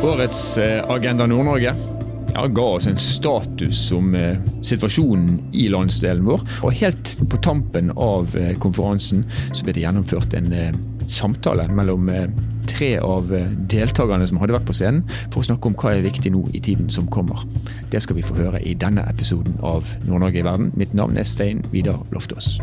Årets eh, Agenda Nord-Norge ja, ga oss en status om eh, situasjonen i landsdelen vår. Og helt på tampen av eh, konferansen så ble det gjennomført en samtale mellom tre av deltakerne som hadde vært på scenen, for å snakke om hva er viktig nå i tiden som kommer. Det skal vi få høre i denne episoden av Nord-Norge i verden. Mitt navn er Stein Vidar Loftaas.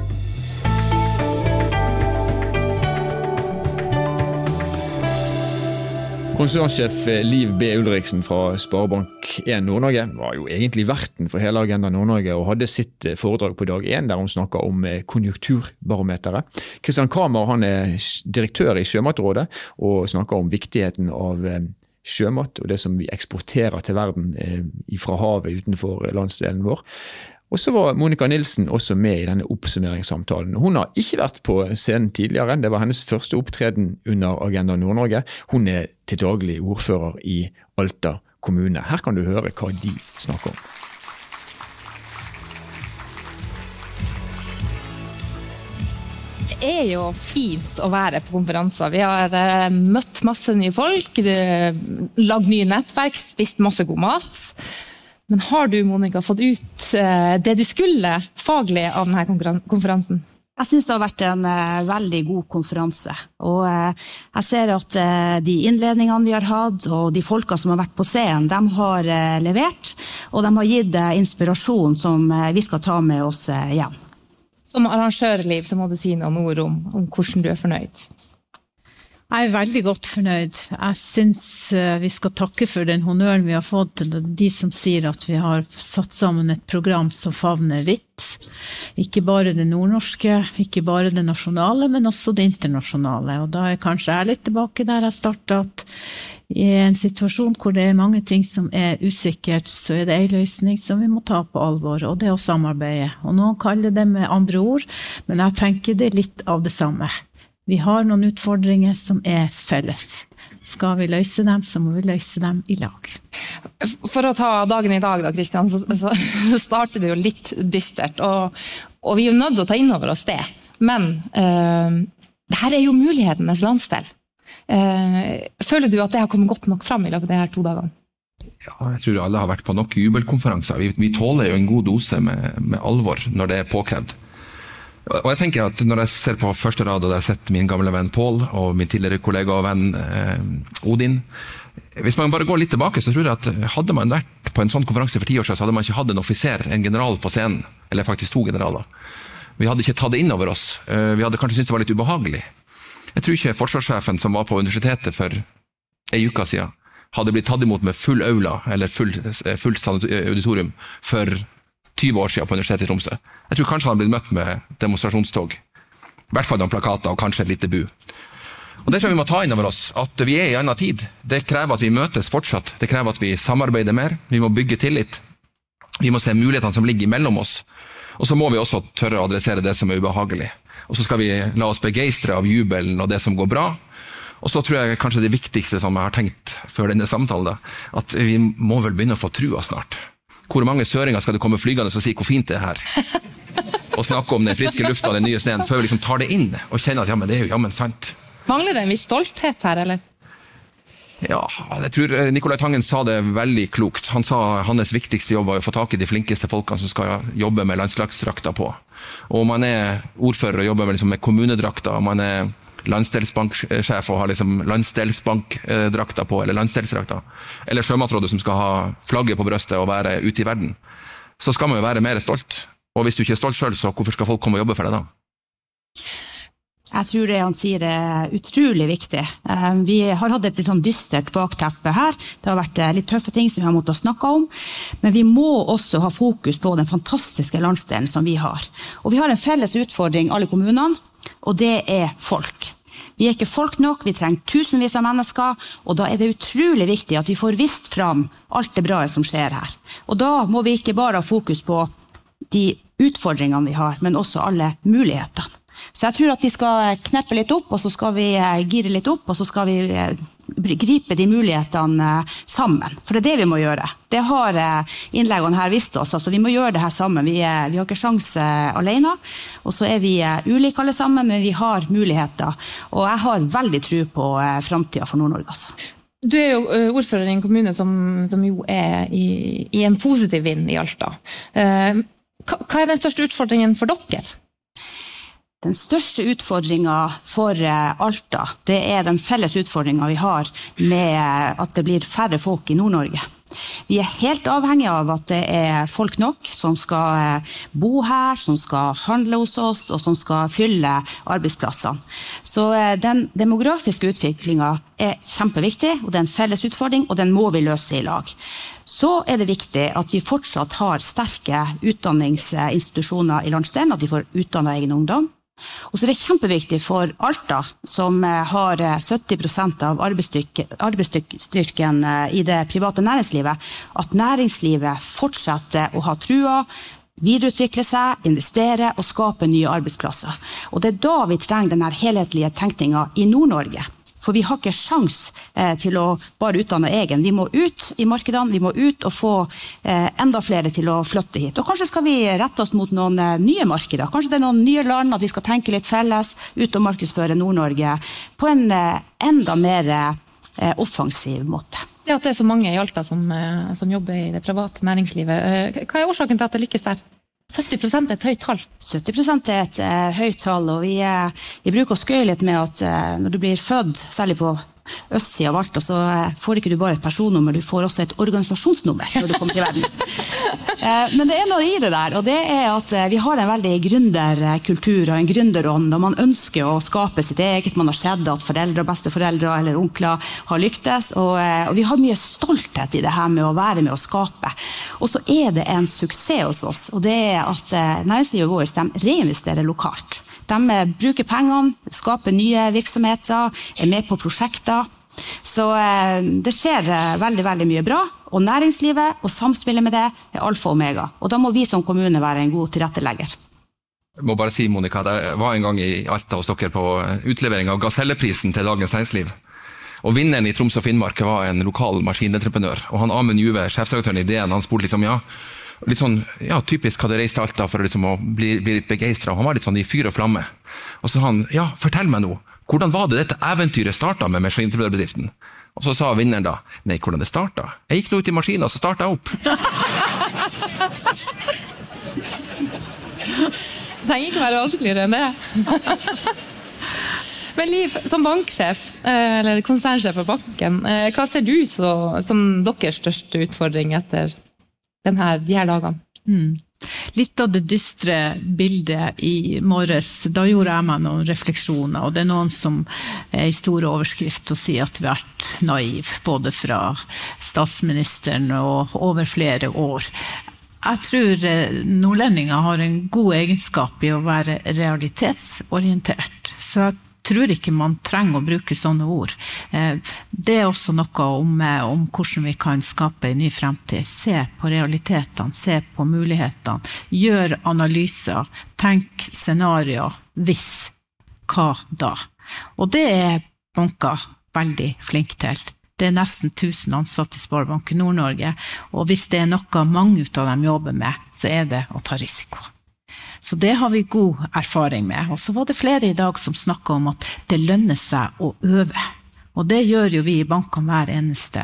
Konsernsjef Liv B. Ulriksen fra Sparebank1 Nord-Norge var jo egentlig verten for hele Agenda Nord-Norge og hadde sitt foredrag på dag én der hun snakka om konjunkturbarometeret. Kristian Kramer han er direktør i Sjømatrådet og snakker om viktigheten av sjømat og det som vi eksporterer til verden fra havet utenfor landsdelen vår. Og så var Monica Nilsen også med i denne oppsummeringssamtalen. Hun har ikke vært på scenen tidligere, det var hennes første opptreden under Agenda Nord-Norge. Hun er til daglig ordfører i Alta kommune. Her kan du høre hva de snakker om. Det er jo fint å være på konferanser. Vi har møtt masse nye folk, lagd nye nettverk, spist masse god mat. Men har du Monica, fått ut det du skulle faglig av denne konferansen? Jeg syns det har vært en uh, veldig god konferanse. Og uh, jeg ser at uh, de innledningene vi har hatt, og de folka som har vært på scenen, de har levert. Og de har gitt inspirasjon som vi skal ta med oss hjem. Som arrangørliv så må du si noen ord om, om hvordan du er fornøyd. Jeg er veldig godt fornøyd. Jeg syns vi skal takke for den honnøren vi har fått til de som sier at vi har satt sammen et program som favner vidt. Ikke bare det nordnorske, ikke bare det nasjonale, men også det internasjonale. Og da er kanskje jeg litt tilbake der jeg starta, at i en situasjon hvor det er mange ting som er usikkert, så er det ei løsning som vi må ta på alvor, og det er å samarbeide. Og noen kaller det med andre ord, men jeg tenker det er litt av det samme. Vi har noen utfordringer som er felles. Skal vi løse dem, så må vi løse dem i lag. For å ta dagen i dag, da, Kristian, så, så starter det jo litt dystert. Og, og, vi er jo nødt til å ta inn over oss det. Men uh, det her er jo mulighetenes landsdel. Uh, føler du at det har kommet godt nok fram i løpet av de her to dagene? Ja, jeg tror alle har vært på nok jubelkonferanser. Vi, vi tåler jo en god dose med, med alvor når det er påkrevd. Og jeg tenker at Når jeg ser på første rad og jeg har sett min gamle venn Pål og min tidligere kollega og venn eh, Odin Hvis man bare går litt tilbake, så tror jeg at hadde man vært på en sånn konferanse for ti år siden, så hadde man ikke hatt en offiser, en general på scenen. Eller faktisk to generaler. Vi hadde ikke tatt det inn over oss. Eh, vi hadde kanskje syntes det var litt ubehagelig. Jeg tror ikke forsvarssjefen som var på universitetet for ei uke siden, hadde blitt tatt imot med full aula eller fullt full auditorium for 20 år siden på Universitetet i Tromsø. Jeg tror kanskje han har blitt møtt med demonstrasjonstog. I hvert fall noen plakater og kanskje et lite bu. Og Det tror jeg vi må ta inn over oss, at vi er i en annen tid. Det krever at vi møtes fortsatt. Det krever at vi samarbeider mer. Vi må bygge tillit. Vi må se mulighetene som ligger mellom oss. Og så må vi også tørre å adressere det som er ubehagelig. Og så skal vi la oss begeistre av jubelen og det som går bra. Og så tror jeg kanskje det viktigste som jeg har tenkt før denne samtalen, at vi må vel begynne å få trua snart. Hvor mange søringer skal det komme flygende og si hvor fint det er her? Og snakke om den friske lufta og den nye sneen, før vi liksom tar det inn og kjenner at ja, men det er jo jammen sant. Mangler det en viss stolthet her, eller? Ja, jeg tror Nicolai Tangen sa det veldig klokt. Han sa hans viktigste jobb var å få tak i de flinkeste folkene som skal jobbe med landslagsdrakta på. Og man er ordfører og jobber liksom, med kommunedrakta. man er landsdelsbanksjef og har liksom landsdelsbankdrakta på, eller landsdelsdrakta, eller Sjømatrådet som skal ha flagget på brystet og være ute i verden, så skal man jo være mer stolt. Og hvis du ikke er stolt sjøl, så hvorfor skal folk komme og jobbe for deg da? Jeg tror det han sier er utrolig viktig. Eh, vi har hatt et litt sånn dystert bakteppe her. Det har vært eh, litt tøffe ting som vi har måttet snakke om. Men vi må også ha fokus på den fantastiske landsdelen som vi har. Og vi har en felles utfordring, alle kommunene, og det er folk. Vi er ikke folk nok, vi trenger tusenvis av mennesker, og da er det utrolig viktig at vi får vist fram alt det bra som skjer her. Og da må vi ikke bare ha fokus på de utfordringene vi har, men også alle mulighetene. Så jeg tror at vi skal kneppe litt opp, og så skal vi eh, gire litt opp, og så skal vi eh, gripe de mulighetene eh, sammen. For det er det vi må gjøre. Det har innleggene her vist oss. altså Vi må gjøre det her sammen. Vi, vi har ikke sjanse alene. Og så er vi ulike alle sammen, men vi har muligheter. Og jeg har veldig tro på framtida for Nord-Norge. altså. Du er jo ordfører i en kommune som, som jo er i, i, en positiv vind i Alta. Hva er den største utfordringen for dere? Den største utfordringa for Alta, det er den felles utfordringa vi har med at det blir færre folk i Nord-Norge. Vi er helt avhengig av at det er folk nok som skal eh, bo her, som skal handle hos oss, og som skal fylle arbeidsplassene. Så eh, den demografiske utviklinga er kjempeviktig, og det er en felles utfordring, og den må vi løse i lag. Så er det viktig at vi fortsatt har sterke utdanningsinstitusjoner i landsdelen, at vi får utdanna egen ungdom. Og så er det kjempeviktig for Alta, som eh, har 70 eh, av arbeidsstyrken eh, i det private næringslivet, at næringslivet fortsetter å ha trua, videreutvikle seg, investere og skape nye arbeidsplasser. Og det er da vi trenger denne helhetlige tenkninga i Nord-Norge. For vi har ikke sjans eh, til å bare utdanne egen. Vi må ut i markedene, vi må ut og få eh, enda flere til å flytte hit. Og kanskje skal vi rette oss mot noen eh, nye markeder. Kanskje det er noen nye land, at vi skal tenke litt felles, ut og markedsføre Nord-Norge på en enda mer offensiv måte. Det at det er så mange i Alta som, som jobber i det private næringslivet, hva er årsaken til at det lykkes der? 70 er et høyt tall? 70 er et uh, høyt tall. og vi, uh, vi bruker å skøye litt med at uh, når du blir født, særlig på østsida av Alta, så får ikke du bare et personnummer, du får også et organisasjonsnummer når du kommer til verden. Men det er noe i det der, og det er at vi har en veldig gründerkultur og en gründerånd, og man ønsker å skape sitt eget. Man har sett at foreldre og besteforeldre eller onkler har lyktes, og, og vi har mye stolthet i det her med å være med å skape. Og så er det en suksess hos oss, og det er at eh, næringslivet vårt reinvesterer lokalt. De eh, bruker pengene, skaper nye virksomheter, er med på prosjekter. Så eh, det skjer veldig veldig mye bra. Og næringslivet og samspillet med det er alfa og omega. Og da må vi som kommune være en god tilrettelegger. Jeg må bare si, Monica, Det var en gang i Alta hos dere på utlevering av Gaselleprisen til Dagens Næringsliv. Og Vinneren i Troms og Finnmark var en lokal maskinentreprenør. og han Amund Juve, sjefsredaktøren i DN, han spurte liksom, ja, litt sånn, ja, typisk hadde reist til Alta for liksom å bli, bli litt begeistra. Han var litt sånn i fyr og flamme. Og så sa han ja, fortell meg nå, hvordan var det dette eventyret starta med maskinentreprenørbedriften? Og så sa vinneren da nei, hvordan det starta? Jeg gikk nå ut i maskina, så starta jeg opp. det trenger ikke være vanskeligere enn det. Men Liv, som banksjef, eh, eller konsernsjef for banken, eh, hva ser du så, som deres største utfordring etter denne, de her dagene? Mm. Litt av det dystre bildet i morges, da gjorde jeg meg noen refleksjoner. Og det er noen som er i store overskrift og sier at vi har vært naive, både fra statsministeren og over flere år. Jeg tror eh, nordlendinger har en god egenskap i å være realitetsorientert. Så jeg tror ikke man trenger å bruke sånne ord. Eh, det er også noe om, eh, om hvordan vi kan skape en ny fremtid. Se på realitetene, se på mulighetene. Gjør analyser, tenk scenarioer. Hvis. Hva da? Og det er banker veldig flinke til. Det er nesten 1000 ansatte i Sparebank Nord-Norge, og hvis det er noe mange av dem jobber med, så er det å ta risiko. Så det har vi god erfaring med. Og så var det flere i dag som snakka om at det lønner seg å øve. Og det gjør jo vi i bankene hver eneste.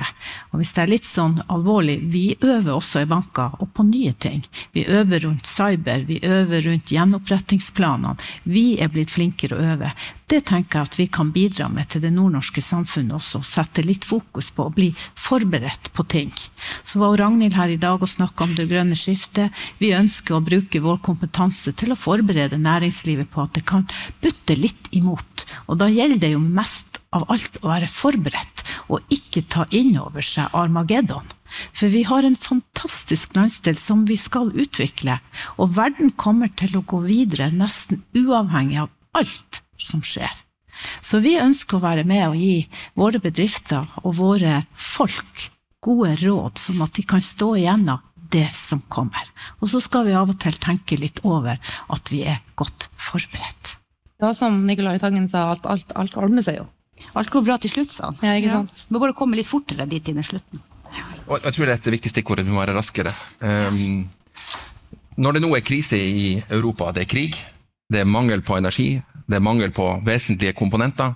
Og hvis det er litt sånn alvorlig, vi øver også i banker, og på nye ting. Vi øver rundt cyber, vi øver rundt gjenopprettingsplanene. Vi er blitt flinkere å øve. Det tenker jeg at vi kan bidra med til det nordnorske samfunnet også. Sette litt fokus på å bli forberedt på ting. Så var Ragnhild her i dag og snakka om det grønne skiftet. Vi ønsker å bruke vår kompetanse til å forberede næringslivet på at det kan butte litt imot. Og da gjelder det jo mest av alt å være forberedt og ikke ta inn over seg Armageddon. For vi har en fantastisk landsdel som vi skal utvikle, og verden kommer til å gå videre nesten uavhengig av alt som skjer. Så vi ønsker å være med og gi våre bedrifter og våre folk gode råd, sånn at de kan stå igjennom det som kommer. Og så skal vi av og til tenke litt over at vi er godt forberedt. Var som Nicolai Tangen sa, at alt, alt ordner seg jo. Alt går bra til slutt, sa han. Ja, ikke sant? Ja. Må bare komme litt fortere dit inn i slutten. Og jeg tror det er et viktig stikkord. Vi må være raskere. Um, når det nå er krise i Europa, det er krig, det er mangel på energi, det er mangel på vesentlige komponenter,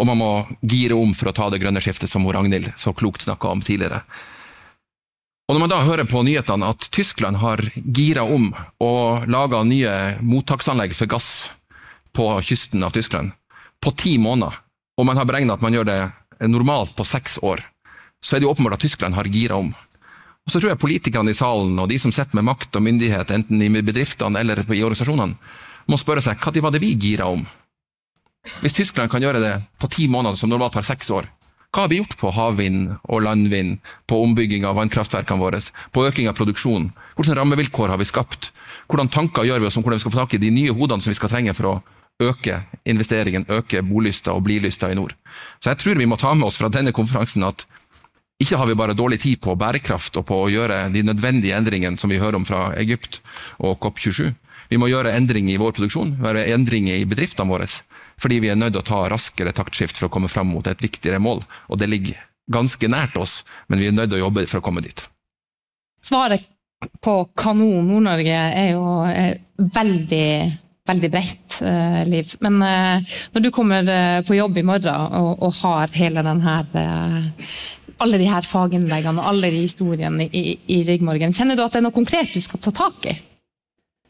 Og man må gire om for å ta det grønne skiftet, som Ragnhild så klokt snakka om tidligere. Og Når man da hører på nyhetene at Tyskland har gira om og laga nye mottaksanlegg for gass på kysten av Tyskland på ti måneder, og man har beregna at man gjør det normalt på seks år, så er det jo åpenbart at Tyskland har gira om. Og Så tror jeg politikerne i salen og de som sitter med makt og myndighet, enten i bedriftene eller i organisasjonene, må spørre seg når var det vi gira om? Hvis Tyskland kan gjøre det på ti måneder, som normalt tar seks år, hva har vi gjort på havvind og landvind, på ombygging av vannkraftverkene våre, på øking av produksjon? Hvilke rammevilkår har vi skapt? Hvordan tanker gjør vi oss om hvordan vi skal få tak i de nye hodene som vi skal trenge for å øke investeringen, øke bolysta og blilysta i nord? Så jeg tror vi må ta med oss fra denne konferansen at ikke har vi bare dårlig tid på bærekraft og på å gjøre de nødvendige endringene som vi hører om fra Egypt og COP27. Vi må gjøre endringer i vår produksjon, være endringer i bedriftene våre. Fordi vi er nødt til å ta raskere taktskift for å komme fram mot et viktigere mål. Og det ligger ganske nært oss, men vi er nødt til å jobbe for å komme dit. Svaret på Kanon Nord-Norge er jo er veldig veldig bredt, eh, Liv. Men eh, når du kommer uh, på jobb i morgen og, og har hele den her alle de her faginnleggene og alle de historiene i, i, ryggmargen, kjenner du at det er noe konkret du skal ta tak i?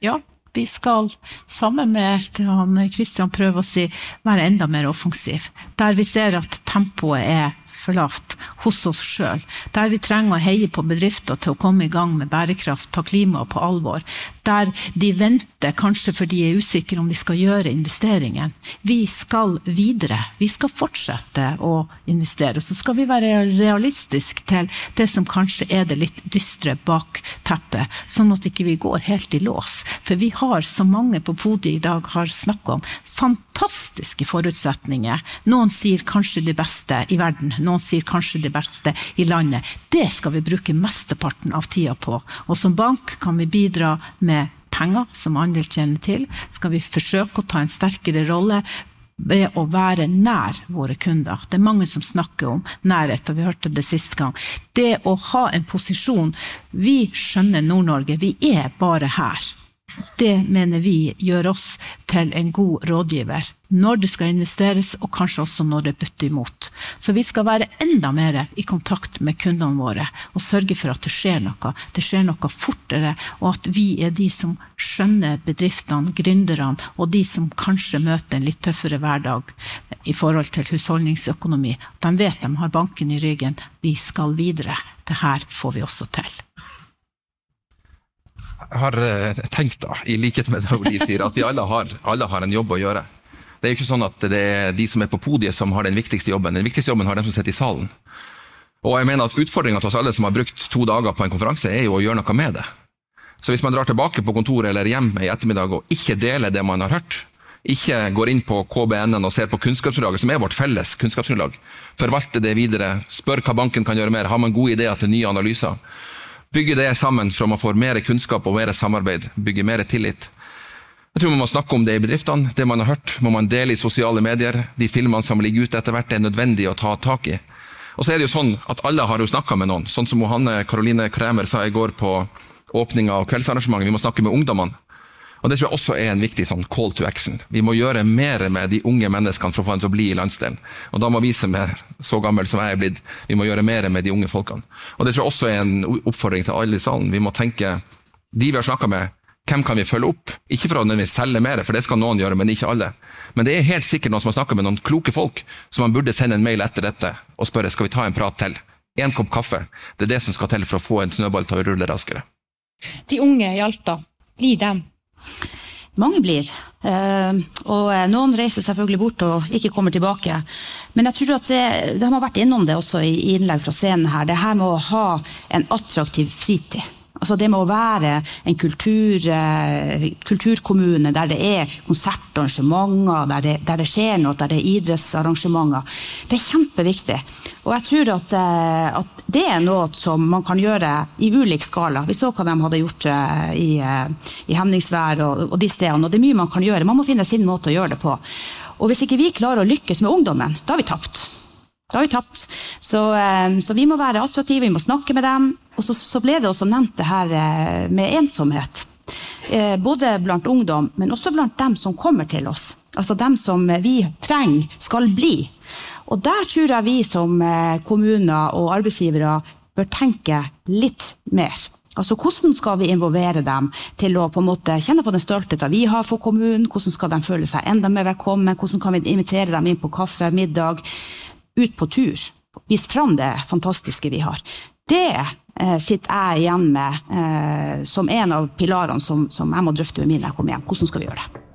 Ja, vi skal sammen med han Kristian prøve å si, være enda mer offensiv. Der vi ser at tempoet er for lavt hos oss sjøl. Der vi trenger å heie på bedrifter til å komme i gang med bærekraft, ta klimaet på alvor. Der de venter kanskje fordi de er usikre om de skal gjøre investeringen. Vi skal videre. Vi skal fortsette å investere. Så skal vi være realistiske til det som kanskje er det litt dystre bakteppet, sånn at ikke vi går helt i lås. For vi har, som mange på podiet i dag har snakka om, fantastiske forutsetninger. Noen sier kanskje det beste i verden. Noen sier kanskje det beste i landet. Det skal vi bruke mesteparten av tida på. Og som bank kan vi bidra med penger, som andre kjenner til. Skal vi forsøke å ta en sterkere rolle ved å være nær våre kunder. Det er mange som snakker om nærhet, og vi hørte det sist gang. Det å ha en posisjon Vi skjønner Nord-Norge, vi er bare her. Det mener vi gjør oss til en god rådgiver når det skal investeres, og kanskje også når det butter imot. Så vi skal være enda mer i kontakt med kundene våre og sørge for at det skjer noe. Det skjer noe fortere, og at vi er de som skjønner bedriftene, gründerne, og de som kanskje møter en litt tøffere hverdag i forhold til husholdningsøkonomi. De vet de har banken i ryggen. Vi skal videre. Det her får vi også til har eh, tenkt, da, i likhet med det de sier, at vi alle har, alle har, en jobb å gjøre. Det er jo ikke sånn at det er de som er på podiet som har den viktigste jobben. Den viktigste jobben har de som sitter i salen. Og jeg mener at Utfordringa til oss alle som har brukt to dager på en konferanse, er jo å gjøre noe med det. Så hvis man drar tilbake på kontoret eller hjem i ettermiddag og ikke deler det man har hørt, ikke går inn på KBN-en og ser på kunnskapsgrunnlaget, som er vårt felles kunnskapsgrunnlag, forvalte det videre, spør hva banken kan gjøre mer, har man gode ideer til nye analyser, Bygge det sammen så man får mer kunnskap og mer samarbeid, bygge mer tillit. Jeg tror man må snakke om det i bedriftene. Det man har hørt, må man dele i sosiale medier. De filmene som ligger ute etter hvert, er nødvendig å ta tak i. Og så er det jo sånn at alle har jo snakka med noen. Sånn som Hanne Karoline Kremer sa i går på åpninga av kveldsarrangementet. Vi må snakke med ungdommene. Og Det tror jeg også er en viktig sånn call to action. Vi må gjøre mer med de unge menneskene for å få dem til å bli i landsdelen. Og Da må vi som er så gammel som jeg er blitt, vi må gjøre mer med de unge folkene. Og Det tror jeg også er en oppfordring til alle i salen. Vi må tenke de vi har snakka med, hvem kan vi følge opp? Ikke for å nødvendigvis selge mer, for det skal noen gjøre, men ikke alle. Men det er helt sikkert noen som har snakka med noen kloke folk, som man burde sende en mail etter dette og spørre skal vi ta en prat til. En kopp kaffe. Det er det som skal til for å få en snøball til å rulle raskere. De unge i Alta, blir dem mange blir. Eh, og noen reiser selvfølgelig bort og ikke kommer tilbake. Men jeg tror at det, de har vært innom det også i innlegg fra scenen her. Det her med å ha en attraktiv fritid. Altså det med å være en kultur, eh, kulturkommune der det er konsertarrangementer, der det, der det, skjer noe, der det er idrettsarrangementer. Det er kjempeviktig. Og jeg tror at, eh, at, det er noe som man kan gjøre i ulik skala. Vi så hva de hadde gjort eh, i, i Hemningsvær og, og de stedene. Og det er mye man kan gjøre. Man må finne sin måte å gjøre det på. Og hvis ikke vi klarer å lykkes med ungdommen, da har vi tapt. Da har vi tapt. Så, så vi må være attraktive, vi må snakke med dem. Og så, så, ble det også nevnt det her eh, med ensomhet. eh, både blant ungdom, men også blant dem som kommer til oss. Altså dem som vi trenger skal bli. Og der tror jeg vi som eh, kommuner og arbeidsgivere bør tenke litt mer. Altså Hvordan skal vi involvere dem til å på en måte kjenne på den stoltheten vi har for kommunen? Hvordan skal de føle seg enda mer velkommen? Hvordan kan vi invitere dem inn på kaffe, middag, ut på tur? Vise fram det fantastiske vi har. Det eh, sitter jeg igjen med eh, som en av pilarene som, som, jeg må drøfte med mine når jeg kommer hjem. Hvordan skal vi gjøre det?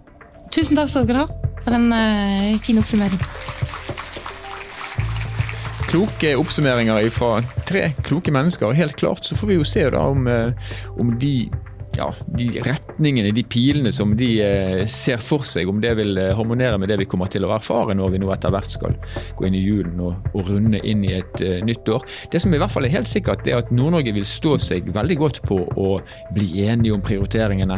Tusen takk skal dere ha for en eh, fin oppsummering kloke oppsummeringer fra tre kloke mennesker. Helt klart så får vi jo se da om, eh, om de ja, de retningene, de pilene som de eh, ser for seg, om det vil eh, harmonere med det vi kommer til å erfare når vi nå etter hvert skal gå inn i julen og, og runde inn i et uh, nytt år. Det som i hvert fall er helt sikkert, er at Nord-Norge vil stå seg veldig godt på å bli enige om prioriteringene,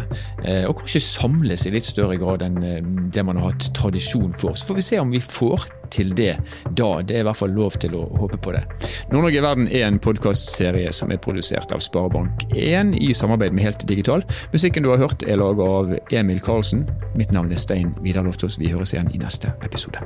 og kanskje samles i litt større grad enn det man har hatt tradisjon for. Så får vi se om vi får til det da. Det er i hvert fall lov til å håpe på det. Nord-Norge i verden er en podkastserie som er produsert av Sparebank1 i samarbeid med Helt Digital. Musikken du har hørt er laget av Emil Karlsen. Mitt navn er Stein Vidar Loftaas. Vi høres igjen i neste episode.